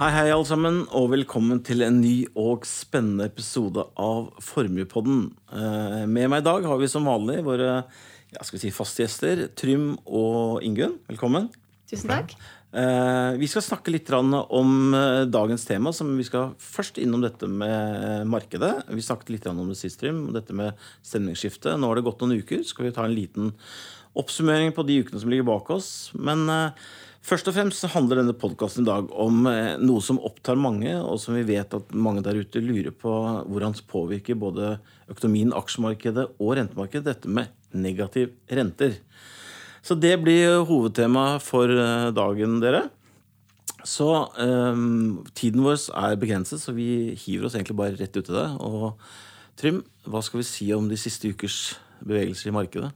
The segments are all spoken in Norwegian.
Hei, hei, alle sammen, og velkommen til en ny og spennende episode av Formuepodden. Eh, Med meg i dag har vi som vanlig våre ja, skal vi si, faste gjester, Trym og Ingunn. Velkommen. Tusen takk. Eh, Vi skal snakke litt om eh, dagens tema. Som vi skal først innom dette med markedet. Vi snakket litt om det sist, Trym. Dette med stemningsskifte. Nå har det gått noen uker. Skal vi ta en liten oppsummering på de ukene som ligger bak oss. Men først og fremst handler denne podkasten i dag om eh, noe som opptar mange, og som vi vet at mange der ute lurer på hvordan det påvirker både økonomien, aksjemarkedet og rentemarkedet. Dette med negativ renter. Så det blir hovedtema for eh, dagen, dere. Så eh, tiden vår er begrenset, så vi hiver oss egentlig bare rett ut i det. Og Trym, hva skal vi si om de siste ukers bevegelser i markedet?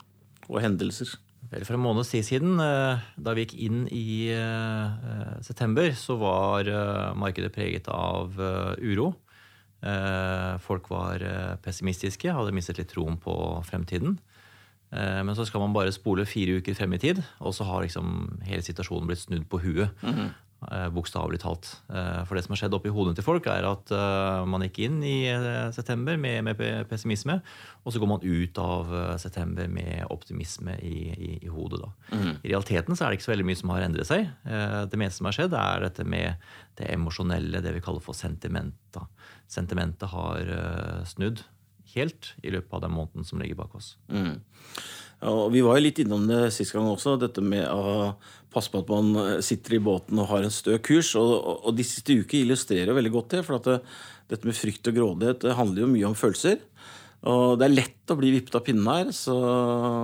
Og hendelser? Vel, For en måneds siden, eh, da vi gikk inn i eh, september, så var eh, markedet preget av uro. Folk var pessimistiske, hadde mistet litt troen på fremtiden. Men så skal man bare spole fire uker frem i tid, og så har liksom hele situasjonen blitt snudd på huet. eh, Bokstavelig talt. Eh, For det som har skjedd oppi hodene til folk, er at eh, man gikk inn i eh, september med, med pessimisme, og så går man ut av eh, september med optimisme i, i, i hodet. Da. I realiteten så er det ikke så veldig mye som har endret seg. Eh, Det meste som har skjedd, er dette med det emosjonelle, det vi kaller for sentiment. Sentimentet har eh, snudd helt i løpet av den måneden som ligger bak oss. Mm. Og vi var jo litt innom det sist gang også, dette med å passe på at man sitter i båten og har en stø kurs. Og, og, de siste uker illustrerer veldig godt det. For det, dette med frykt og grådighet det handler jo mye om følelser. Og det er lett å bli vippet av pinnen her, så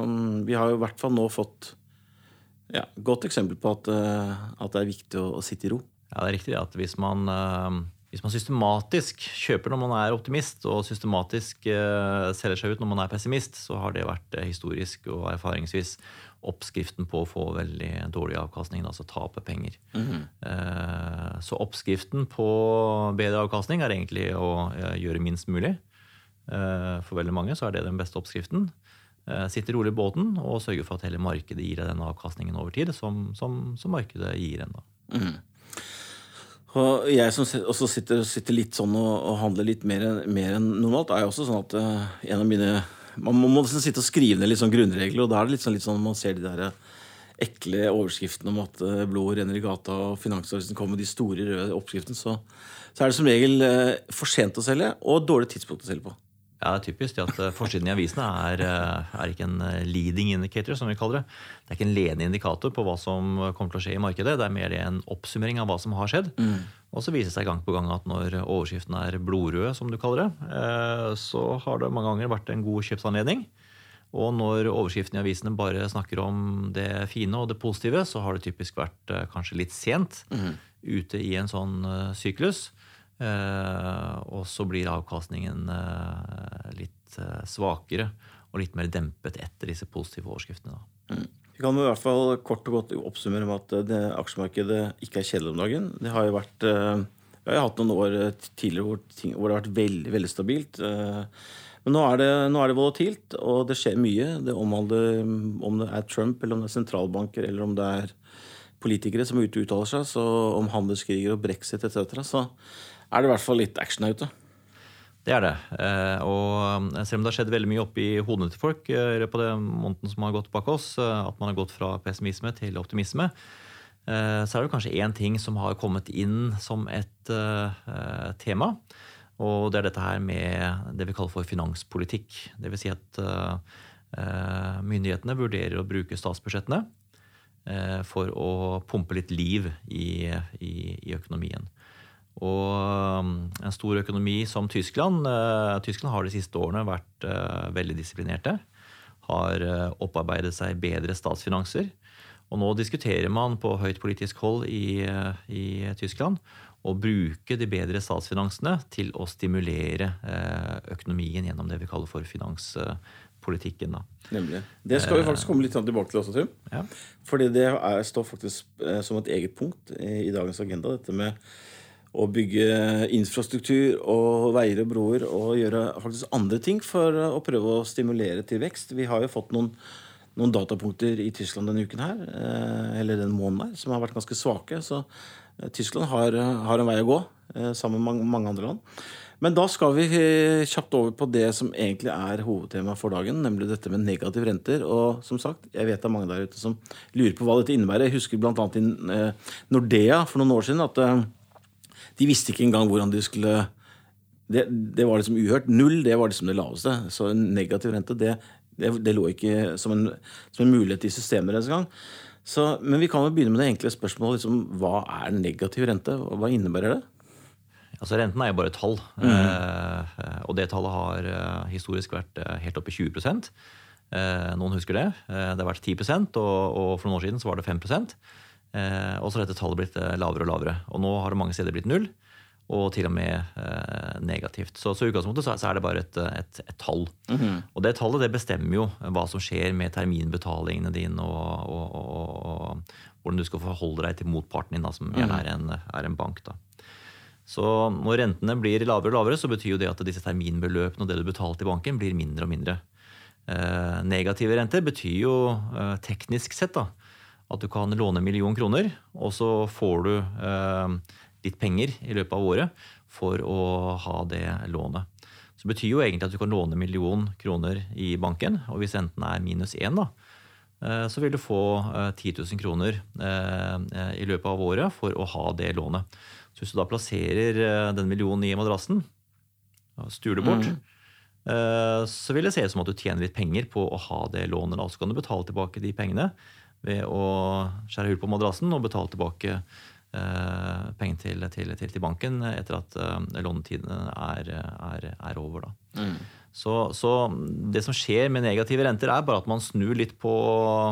mm, vi har jo i hvert fall nå fått ja, godt eksempel på at, eh, at det er viktig å, å sitte i ro. Ja, det er riktig at hvis man, eh, hvis man systematisk kjøper når man er optimist, og systematisk eh, selger seg ut når man er pessimist, så har det vært eh, historisk og erfaringsvis oppskriften på å få veldig dårlig avkastning, altså tape penger. Eh, Så oppskriften på bedre avkastning er egentlig å gjøre minst mulig. For veldig mange så er det den beste oppskriften. Sitte rolig i båten og sørge for at hele markedet gir deg den avkastningen over tid som, som, som markedet gir en. da. Og jeg som også sitter, sitter litt sånn og, og handler litt mer, mer enn normalt, er jo også sånn at eh, en av mine Man må nesten sitte og skrive ned litt sånn grunnregler, og da er det litt sånn, litt sånn man ser de der ekle overskriftene om at eh, blodet renner i gata, og Finansavisen kommer med de store røde oppskriftene, så, så er det som regel eh, for sent å selge og dårlig tidspunkt å selge på. Ja, det er typisk det at eh, forsiden i avisene er, eh, er ikke en eh, leading indicator, som vi kaller det. Det er ikke en ledende indikator på hva som kommer til å skje i markedet. Det er mer en oppsummering av hva som har skjedd. Og så viser det seg gang på gang at når overskriften er blodrøde, som du kaller det, så har det mange ganger vært en god kjøpsanledning. Og når overskriften i avisene bare snakker om det fine og det positive, så har det typisk vært kanskje litt sent ute i en sånn syklus. Eh, og så blir avkastningen eh, litt eh, svakere og litt mer dempet etter disse positive overskriftene. Da. Vi kan i hvert fall kort og godt oppsummere med at det aksjemarkedet ikke er kjedelig om dagen. Det har jo vært Vi har hatt noen år tidligere hvor, ting, hvor det har vært veldig, veldig stabilt. Men nå er, det, nå er det volatilt, og det skjer mye. Det omhandler mm, om det er Trump, eller om det er sentralbanker, eller om det er politikere som er ute og uttaler seg, så om handelskriger og brexit etc., så er det i hvert fall litt action her ute. Det er det. Eh, og selv om det har skjedd veldig mye oppi hodene til folk på løpet av den måneden som har gått bak oss, eh, at man har gått fra pessimisme til optimisme, eh, så er det kanskje én ting som har kommet inn som et eh, tema. Og det er dette her med det vi kaller for finanspolitikk. Vil si at eh, eh, myndighetene vurderer å bruke statsbudsjettene eh, for å pumpe litt liv i, i, i økonomien. Og um, en stor økonomi som Tyskland eh, Tyskland har de siste årene vært eh, veldig disiplinerte. Har eh, opparbeidet seg bedre statsfinanser. Og nå diskuterer man på høyt politisk hold i, i Tyskland å bruke de bedre statsfinansene til å stimulere økonomien gjennom det vi kaller for finanspolitikken. Da. Nemlig. Det skal vi faktisk komme litt tilbake til også, Trym. Ja. Fordi det er, står faktisk som et eget punkt i, i dagens agenda. Dette med å bygge infrastruktur og veier og broer og gjøre faktisk andre ting for å prøve å stimulere til vekst. Vi har jo fått noen, noen datapunkter i Tyskland denne uken her, eller den måneden her, som har vært ganske svake. Så Tyskland har, har en vei å gå, sammen med mange andre land. Men da skal vi kjapt over på det som egentlig er hovedtemaet for dagen, nemlig dette med negative renter. Og som sagt, jeg vet det er mange der ute som lurer på hva dette innebærer. Jeg husker bl.a. i Nordea for noen år siden at de visste ikke engang hvordan de skulle det, det, var liksom uhørt. Null det var liksom det laveste. Så en negativ rente det, det, det lå ikke som en, som en, mulighet i systemet deres gang. Men vi kan jo begynne med det enkle spørsmålet. Liksom, hva er negativ rente? og Hva innebærer det? Altså Renten er jo bare et tall. Mm. Eh, og det tallet har eh, historisk vært eh, helt oppe i 20 eh, Noen husker det. Eh, det har vært 10 og, og for noen år siden så var det 5 eh, Og så har dette tallet blitt lavere og lavere. Og nå har det mange steder blitt null og til og med eh, negativt. Så, i utgangspunktet så, er det bare et, et, et tall. Mm -hmm. Og det tallet det bestemmer jo hva som skjer med terminbetalingene dine, og, og, og, og hvordan du skal forholde deg til motparten din, da, som gjerne mhm. er en, er en bank. da. Så når rentene blir lavere og lavere, så betyr jo det at disse terminbeløpene og det du betaler til banken, blir mindre og mindre. Eh, negative renter betyr jo eh, teknisk sett da, at du kan låne en million kroner, og så får du eh, litt penger i løpet av året for å ha det lånet. Så det betyr jo egentlig at du kan låne en million kroner i banken, og hvis renten er minus én, da, eh, så vil du få 10 eh, 000 kroner eh, i løpet av året for å ha det lånet. Så hvis du da plasserer den millionen i madrassen, og det bort, mm. så vil det se ut som at du tjener litt penger på å ha det lånet. Så kan du betale tilbake de pengene ved å skjære hull på madrassen og betale tilbake Eh, penger til, til, til, til, banken etter at eh, lånetidene er, er, er, over. Mm. Så, så, det som skjer med negative renter, er bare at man snur litt på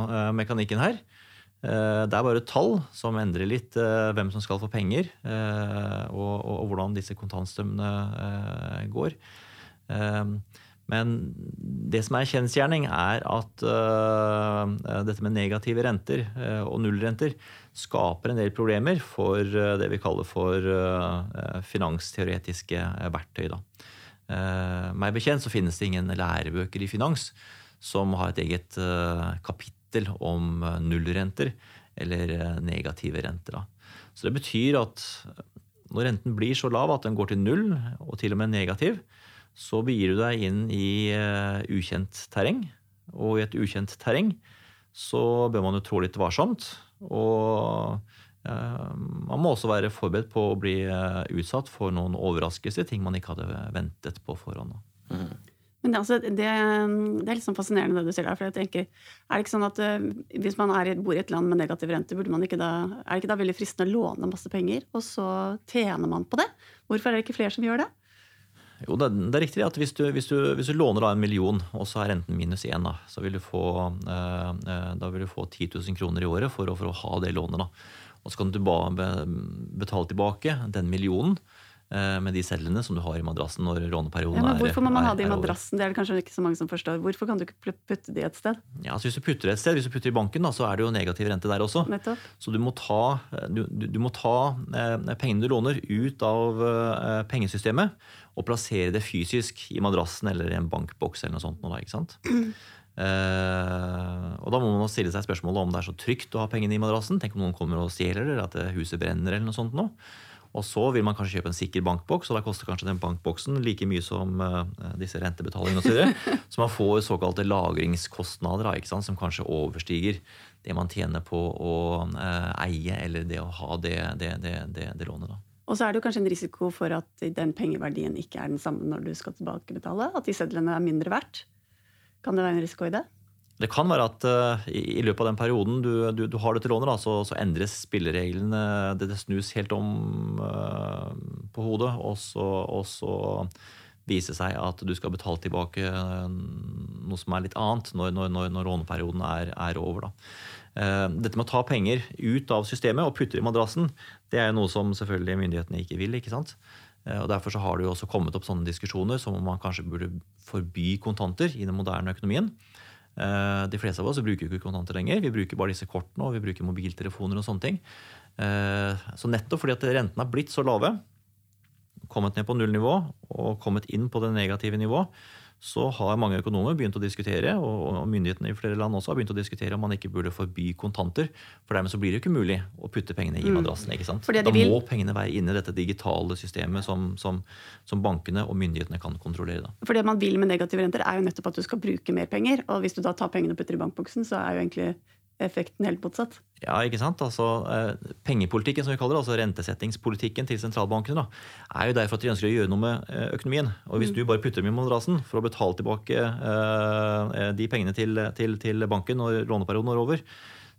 eh, mekanikken her. Uh, det er bare tall som endrer litt hvem som skal få penger, og, og, og, hvordan disse kontantstrømmene går. Men det som er kjensgjerning, er at dette med negative renter og nullrenter skaper en del problemer for uh, det vi kaller for finansteoretiske verktøy. Meg bekjent så finnes det ingen lærebøker i finans som har et eget kapittel om nullrenter eller negative renter. Da. Så det betyr at når renten blir så lav at den går til null, og til og med negativ, så begir du deg inn i ukjent terreng. Og i et ukjent terreng så bør man jo trå litt varsomt. Og uh, man må også være forberedt på å bli uh, utsatt for noen overraskelser, ting man ikke hadde ventet på forhånd. Mm. Men det, altså, det, det, er litt sånn fascinerende det du sier der. for jeg tenker, er det ikke sånn at uh, Hvis man er, bor i et land med negativ rente, da, er det ikke da veldig fristende å låne masse penger, og så tjener man på det? Hvorfor er det ikke flere som gjør det? Jo, det, er riktig at hvis du, hvis, du, hvis du, låner da en million, og så er renten minus én, da, så vil du få, eh, eh da vil du få 10 000 kroner i året for, for å ha det lånet. da. Og så kan du ba, betale tilbake den millionen med de cellene som du har i madrassen når råneperioden ja, men Hvorfor må man ha det i madrassen? Det er det kanskje ikke så mange som forstår. Hvorfor kan du ikke putte de et sted? Ja, altså Hvis du putter det et sted, hvis du putter i banken, da, så er det jo negativ rente der også. Nettopp. Så du må ta, du, du må ta eh, pengene du låner, ut av eh, pengesystemet og plassere det fysisk i madrassen eller i en bankboks eller noe sånt. Nå, da, ikke sant? Uh, og da må man stille seg spørsmålet om det er så trygt å ha pengene i madrassen. Tenk om noen kommer og stjeler det, eller at huset brenner. eller noe sånt nå. Og så vil man kanskje kjøpe en sikker bankboks, og da koster kanskje den bankboksen like mye som uh, disse rentebetalingene osv. Så, så man får såkalte lagringskostnader sant, som kanskje overstiger det man tjener på å uh, eie eller det å ha det, det, det, det lånet. da. Og så er det jo kanskje en risiko for at den pengeverdien ikke er den samme når du skal tilbakebetale? At de sedlene er mindre verdt? Kan det være en risiko i det? Det kan være at uh, i, løpet av den perioden du, du, du har dette lånet, da, så, så, endres spillereglene. Det, det snus helt om uh, på hodet. Og så, og så vise seg at du skal betale tilbake eh, noe som er litt annet når, når, når, når låneperioden er, er over. Uh, dette med å ta penger ut av systemet og putte i madrassen, det er noe som selvfølgelig myndighetene ikke vil. ikke sant? Og Derfor så har det jo også kommet opp sånne diskusjoner som om man kanskje burde forby kontanter i den moderne økonomien. Eh, de fleste av oss bruker ikke kontanter lenger. Vi bruker bare disse kortene og vi bruker mobiltelefoner og sånne ting. Eh, så nettopp fordi at rentene har blitt så lave, kommet ned på nullnivå og kommet inn på det negative nivået, så har mange økonomer begynt å diskutere, og myndighetene i flere land også har begynt å diskutere om man ikke burde forby kontanter. For dermed så blir det jo ikke mulig å putte pengene i mm. madrassen. ikke sant? Da må pengene være inne i dette digitale systemet som, som, som, bankene og myndighetene kan kontrollere. Da. For det man vil med negative renter, er jo nettopp at du skal bruke mer penger. Og hvis du da tar pengene og putter i bankboksen, så er jo egentlig effekten helt motsatt. Ja, ikke sant? Altså, eh, Pengepolitikken som vi kaller det, altså rentesettingspolitikken til sentralbankene, da, er jo derfor at de ønsker å gjøre noe med eh, økonomien. Og Hvis mm. du bare putter dem i madrassen for å betale tilbake eh, de pengene til, til, til, banken når låneperioden er over,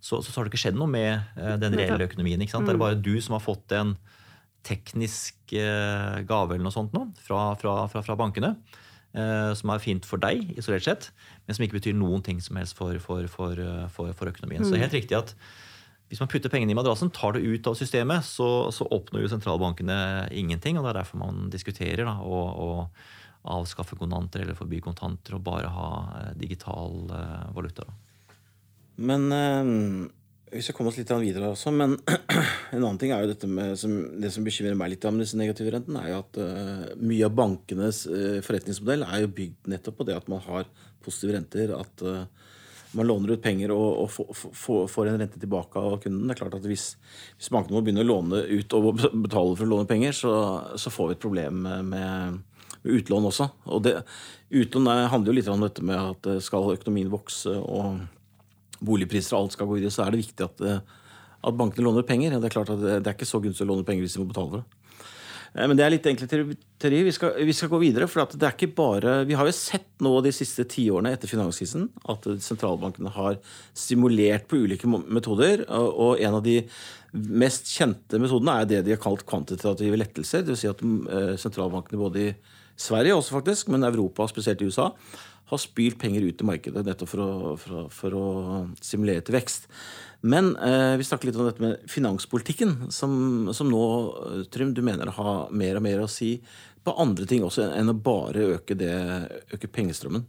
så, så, har det ikke skjedd noe med eh, den reelle økonomien. ikke sant? Mm. Det er bare du som har fått en teknisk eh, gave eller noe sånt nå, fra, fra, fra, fra bankene. Eh, som er fint for deg, isolert sett, men som ikke betyr noen ting som helst for, for, for, eh, for økonomien. Mm. Så helt riktig at hvis man putter pengene i madrassen, tar det ut av systemet, så, så oppnår jo sentralbankene ingenting. og Det er derfor man diskuterer da, å, å avskaffe kontanter eller forby kontanter og bare ha eh, digital valuta. Da. Men vi skal komme oss litt videre også, men en annen ting er jo dette med som, Det som bekymrer meg litt med disse negative rentene, er jo at uh, mye av bankenes uh, forretningsmodell er jo bygd nettopp på det at man har positive renter. At uh, man låner ut penger og, og får en rente tilbake av kunden. Det er klart at Hvis, hvis bankene må begynne å låne ut og betale for å låne penger, så, så får vi et problem med, med, utlån også. Og det, Utlån handler jo litt om dette med at skal økonomien vokse og boligpriser og alt skal gå videre, så er det viktig at, eh, at bankene låner penger. Det er klart at det er ikke så gunstig å låne penger hvis de må betale for det. Eh, men det er litt enkle teori. Vi skal, vi skal gå videre. for det er ikke bare, Vi har jo sett nå de siste tiårene etter finanskrisen at sentralbankene har stimulert på ulike metoder. Og en av de mest kjente metodene er det de har kalt kvantitative lettelser. Dvs. Si at eh, sentralbankene både i Sverige også faktisk, men Europa, spesielt i USA, har spylt penger ut i markedet nettopp for å, for, for å simulere til vekst. Men eh, vi snakker litt om dette med finanspolitikken, som, som nå Trym, du mener har mer og mer å si på andre ting også enn å bare øke, det, øke pengestrømmen.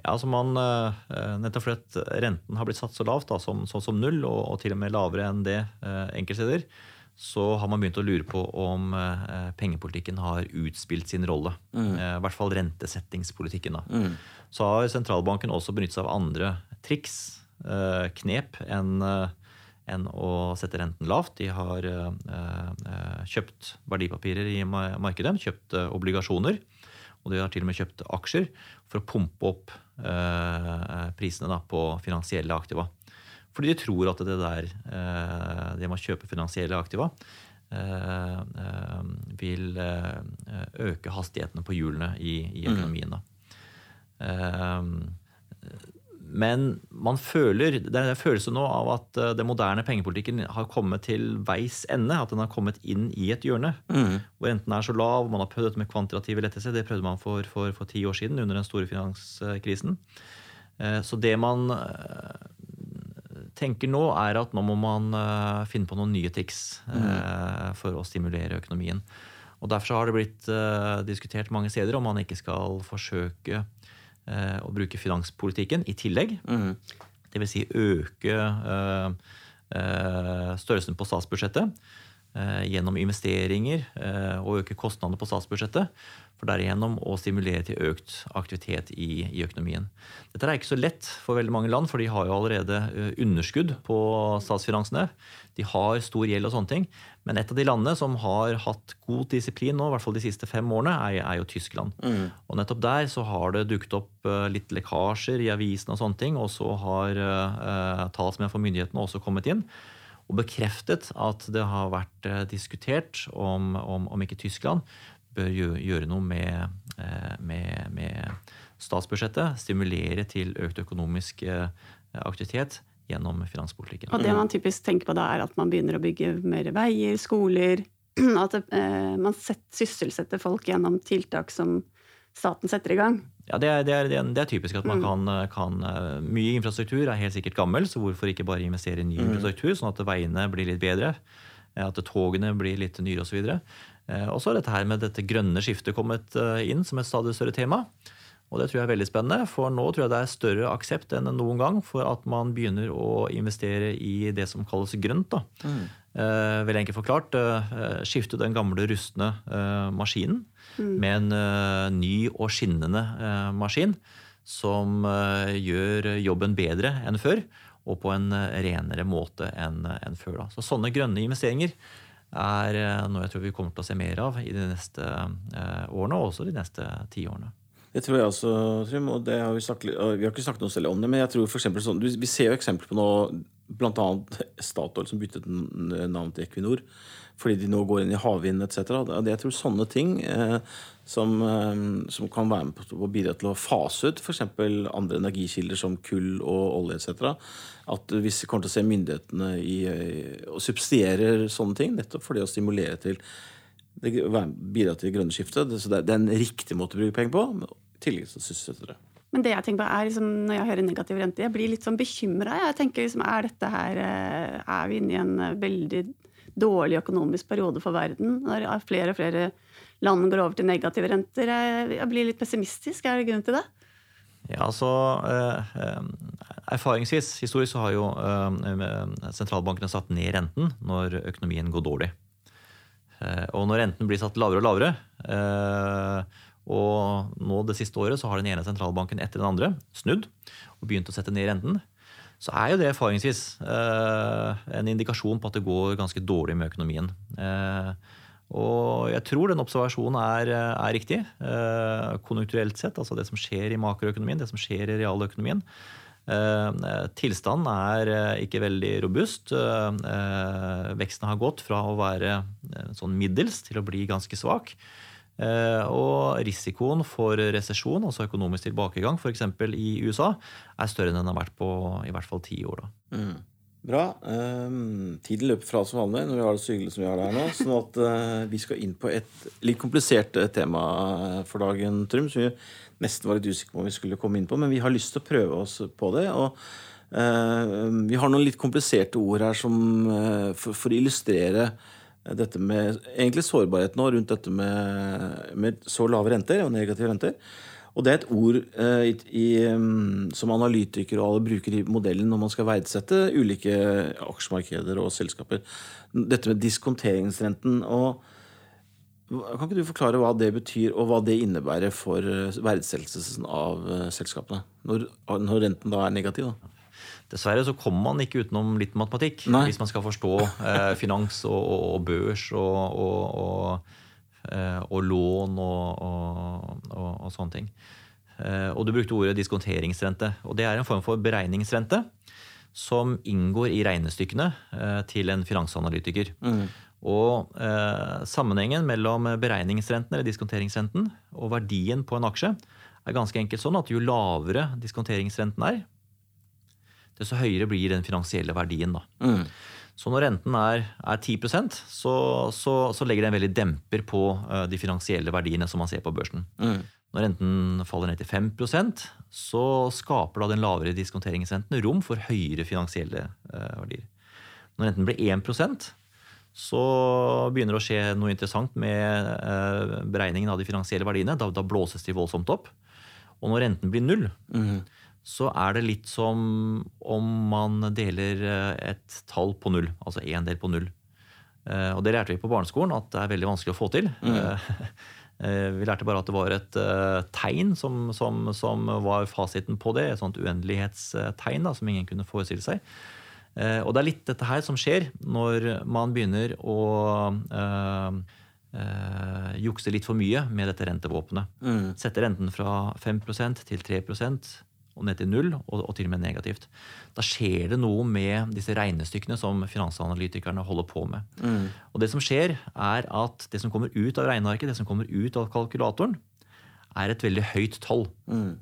Ja, altså man, eh, Nettopp fordi renten har blitt satt så lavt, da, som, som, som, null, og, og, til og med lavere enn det eh, enkeltsteder, så har man begynt å lure på om eh, pengepolitikken har utspilt sin rolle. Mm. Eh, I hvert fall rentesettingspolitikken. Da. Mm. Så har sentralbanken også benyttet seg av andre triks, eh, knep, enn en å sette renten lavt. De har kjøpt verdipapirer i markedet, kjøpt obligasjoner. Og de har til og med kjøpt aksjer for å pumpe opp prisene da, på finansielle aktiva. Fordi de tror at det der, eh, det med å kjøpe finansielle aktiva, eh, eh, vil øke hastighetene på hjulene i, i mm. økonomien. Men man føler, det er en følelse nå av at den moderne pengepolitikken har kommet til veis ende. At den har kommet inn i et hjørne. Mm. Hvor renten er så lav. Man har prøvd dette med kvantitative lettelser. Det prøvde man for, for, for ti år siden under den store finanskrisen. Så det man tenker nå, er at nå må man uh, finne på noen nye triks uh, mm. for å stimulere økonomien. Og Derfor har det blitt uh, diskutert mange steder om man ikke skal forsøke å bruke finanspolitikken i tillegg. Mm. Dvs. Si øke størrelsen på statsbudsjettet gjennom investeringer og øke kostnadene på statsbudsjettet for derigjennom å stimulere til økt aktivitet i, i, økonomien. Dette er ikke så lett for veldig mange land, for de har jo allerede eh, underskudd på statsfinansene. De har stor gjeld og sånne ting. Men et av de landene som har hatt god disiplin nå, i hvert fall de siste fem årene, er, er jo Tyskland. Mm. Og nettopp der så har det dukket opp litt lekkasjer i avisene og sånne ting, og så har uh, talsmenn for myndighetene også kommet inn og bekreftet at det har vært uh, diskutert om, om, om ikke Tyskland bør gjøre noe med, eh, med, med statsbudsjettet. Stimulere til økt økonomisk eh, aktivitet gjennom finanspolitikken. Og det man typisk tenker på da, er at man begynner å bygge mer veier, skoler. At eh, man sysselsetter folk gjennom tiltak som staten setter i gang. Ja, Det er, det er, det er typisk at man mm. kan, kan, Mye infrastruktur er helt sikkert gammel, så hvorfor ikke bare investere i ny mm. infrastruktur, sånn at veiene blir litt bedre, at togene blir litt nyere osv. Eh, og så har dette her med dette grønne skiftet kommet eh, inn som et stadig større tema. Og det tror jeg er veldig spennende, for nå tror jeg det er større aksept enn noen gang for at man begynner å investere i det som kalles grønt. da. Mm. Eh, veldig enkelt forklart. Eh, skifte den gamle, rustne eh, maskinen med en uh, ny og skinnende uh, maskin som uh, gjør jobben bedre enn før, og på en renere måte enn en før. Da. Så sånne grønne investeringer er noe jeg tror vi kommer til å se mer av i de neste årene, og også de neste tiårene. Det tror jeg også, Trym. og det har Vi snakket, vi har ikke snakket noe selv om det, men jeg tror for sånn, vi ser jo eksempler på nå, bl.a. Statoil som byttet navn til Equinor fordi de nå går inn i havvind etc. Jeg tror sånne ting eh, som, eh, som kan være med på å bidra til å fase ut f.eks. andre energikilder som kull og olje etc. At hvis vi kommer til å se myndighetene i, eh, og subsidierer sånne ting, nettopp for det å stimulere til det bidra til det grønne skiftet. Så det er- en riktig måte å bruke penger på. men I tillegg så sysselsetter det. Men det jeg tenker på er liksom, når jeg hører negativ rente, jeg blir litt sånn bekymra. Jeg tenker liksom, er eh, Er vi inne i en veldig dårlig økonomisk periode for verden? Når flere og flere land går over til negative renter. Jeg, blir litt pessimistisk. Er det grunn til det? Ja, altså eh, eh, Erfaringsvis, historisk, så har jo eh, sentralbankene satt ned renten når økonomien går dårlig. Og når renten blir satt lavere og lavere, og nå det siste året så har den ene sentralbanken etter den andre snudd og begynt å sette ned renten, så er jo det erfaringsvis eh, en indikasjon på at det går ganske dårlig med økonomien. Eh, og jeg tror den observasjonen er, er riktig. Eh, konjunkturelt sett, altså det som skjer i makroøkonomien, det som skjer i realøkonomien. Eh, tilstanden er eh, ikke veldig robust. Eh, eh, veksten har gått fra å være eh, sånn middels til å bli ganske svak. Eh, og risikoen for resesjon, altså økonomisk tilbakegang, f.eks. i USA, er større enn den har vært på i hvert fall ti år. Da. Bra. Um, tiden løper fra som vanlig når vi har det så hyggelig som vi har det her nå. Sånn at uh, vi skal inn på et litt komplisert eh, tema for dagen, Trym. Som vi nesten var litt usikre på om vi skulle komme inn på, men vi har lyst til å prøve oss på det. og uh, Vi har noen litt kompliserte ord her som, uh, for, for å illustrere dette med egentlig sårbarhet nå rundt dette med, med så lave renter og negative renter. Og det er et ord eh, i, mm, som analytikere og alle bruker i modellen når man skal verdsette ulike aksjemarkeder og selskaper. Dette med diskonteringsrenten. og Kan ikke du forklare hva det betyr, og hva det innebærer for eh, verdsettelsen av eh, selskapene? Når, når renten da er negativ? da? Dessverre så kommer man ikke utenom litt matematikk Nei. hvis man skal forstå eh, finans og, og, og børs og, og, og, eh, lån og, sånne ting. Eh, og du brukte ordet diskonteringsrente. Og det er en form for beregningsrente som inngår i regnestykkene eh, til en finansanalytiker. Og eh, sammenhengen mellom beregningsrenten eller diskonteringsrenten og verdien på en aksje er ganske enkelt sånn at jo lavere diskonteringsrenten er, desto høyere blir den finansielle verdien. Da. Mm. Så når renten er, er 10% så, så, så legger det en veldig demper på uh, de finansielle verdiene som man ser på børsen. Mm. Når renten faller ned til 5% så skaper da den lavere diskonteringsrenten rom for høyere finansielle uh, verdier. Når renten blir 1% så begynner det å skje noe interessant med uh, beregningen av de finansielle verdiene. Da, da blåses de voldsomt opp. Og når renten blir null, Mm. Så er det litt som om man deler eh, et tall på null. Altså én del på null. Eh, Og det lærte vi på barneskolen at det er veldig vanskelig å få til. Eh, eh, Vi lærte bare at det var et tegn som, som, som var fasiten på det. Et sånt uendelighetstegn da, som ingen kunne forestille seg. Og det er litt dette her som skjer når man begynner å øh, øh, jukse litt for mye med dette rentevåpenet. Mm. Sette renten fra 5% til 3 og ned til null, og, og til og med negativt. Da skjer det noe med disse regnestykkene som finansanalytikerne holder på med. Mm. Og det som skjer, er at det som kommer ut av regnearket, det som kommer ut av kalkulatoren, er et veldig høyt tall. Mm.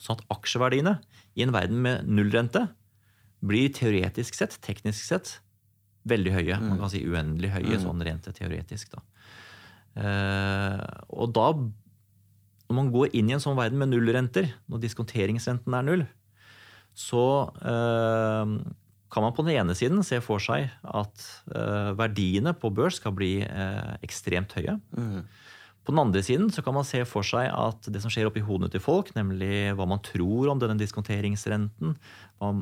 Sånn at aksjeverdiene i en verden med nullrente blir teoretisk sett, teknisk sett, veldig høye. Man kan si uendelig høye, sånn rent teoretisk. Da. Uh, og da, når man går inn i en sånn verden med nullrenter, når diskonteringsrenten er null, så eh, kan man på den ene siden se for seg at eh, verdiene på børs skal bli eh, ekstremt høye. Mm. På den andre siden så kan man se for seg at det som skjer oppi hodene til folk, nemlig hva man tror om denne diskonteringsrenten,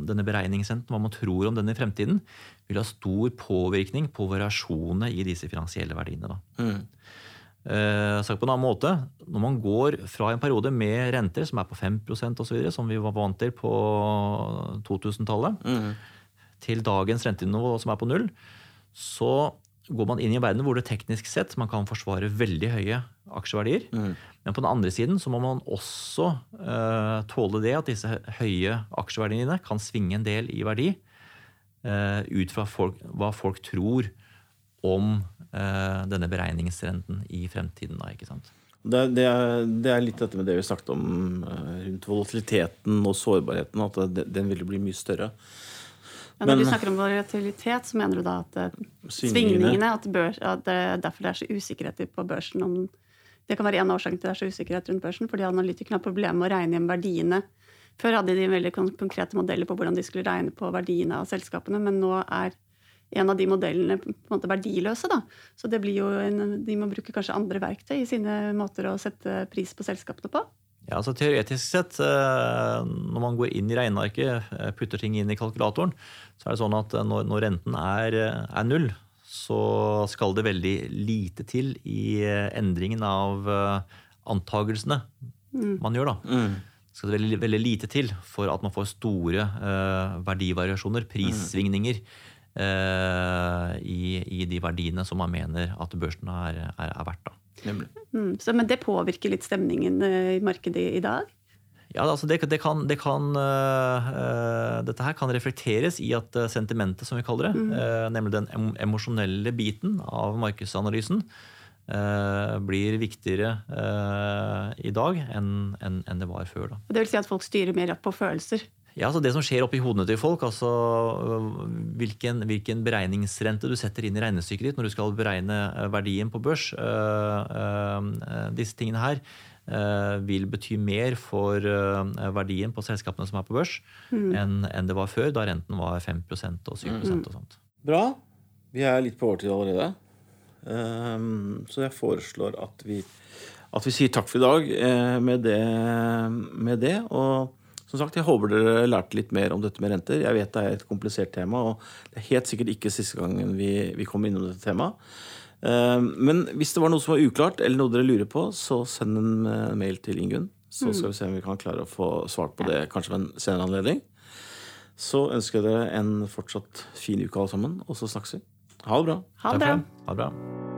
denne beregningsrenten, hva man tror om denne i fremtiden, vil ha stor påvirkning på variasjonene i disse finansielle verdiene. Mm. Eh, sagt på en annen måte, Når man går fra en periode med renter som er på 5% osv., som vi var vant til på 2000-tallet, mm. til dagens rentenivå som er på null, så går man inn i en verden hvor det teknisk sett man kan forsvare veldig høye aksjeverdier. Mm. Men på den andre siden så må man også uh, tåle det at disse høye aksjeverdiene kan svinge en del i verdi uh, ut fra folk, hva folk tror om eh, denne beregningsrenten i fremtiden. Da, ikke sant? Det, det, er, det, er, litt dette med det vi snakket om rundt volatiliteten og sårbarheten. At det, den vil bli mye større. Ja, når Men, du snakker om volatilitet, så mener du da at uh, svingningene at, børs, at det er derfor det er så usikkerhet på børsen om Det kan være en av årsakene til det er så usikkerhet rundt børsen, fordi analytikerne har problemer med å regne hjem verdiene. Før hadde de veldig konkrete modeller på hvordan de skulle regne på verdiene av selskapene, men nå er en av de modellene på en måte verdiløse. Da. Så det blir jo en, de må bruke kanskje andre verktøy i sine måter å sette pris på selskapene på. Ja, altså Teoretisk sett, eh, når man går inn i regnearket, eh, putter ting inn i kalkulatoren, så er det sånn at eh, når, når renten er, er, null, så skal det veldig lite til i endringen av antagelsene mm. man gjør. da. Mm. Det skal det veldig, veldig, lite til for at man får store uh, verdivariasjoner, prissvingninger, uh, i, i, de verdiene som man mener at børsen er, er, er verdt. da. Mm, så, men det påvirker litt stemningen eh, i markedet i dag? Ja, altså det, det kan, det kan uh, Dette her kan reflekteres i at sentimentet, som vi kaller det, mm. uh, nemlig den emosjonelle biten av markedsanalysen, uh, blir viktigere i dag enn en, en det var før. Da. Det vil si at folk styrer mer på følelser? Ja, altså Det som skjer oppi hodene til folk, altså hvilken, hvilken, beregningsrente du setter inn i regnestykket ditt når du skal beregne eh, verdien på børs, øh, øh, disse tingene her øh, vil bety mer for verdien på selskapene som er på børs, mm. enn, det var før, da renten var 5% og 7 mm. og sånt. Bra. Vi er litt på overtid allerede. Um, så jeg foreslår at vi, at vi sier takk for i dag med det. Med det og som sagt, Jeg håper dere lærte litt mer om dette med renter. Jeg vet det er et komplisert tema, og det er helt sikkert ikke siste gangen vi, vi kommer innom dette temaet. Eh, men hvis det var noe som var uklart, eller noe dere lurer på, så send en eh, mail til Ingunn. Så skal vi se om vi kan klare å få svart på det kanskje ved en senere anledning. Så ønsker jeg dere en fortsatt fin uke alle sammen, og så snakkes vi. Ha det bra. Ha det bra. Ha det bra.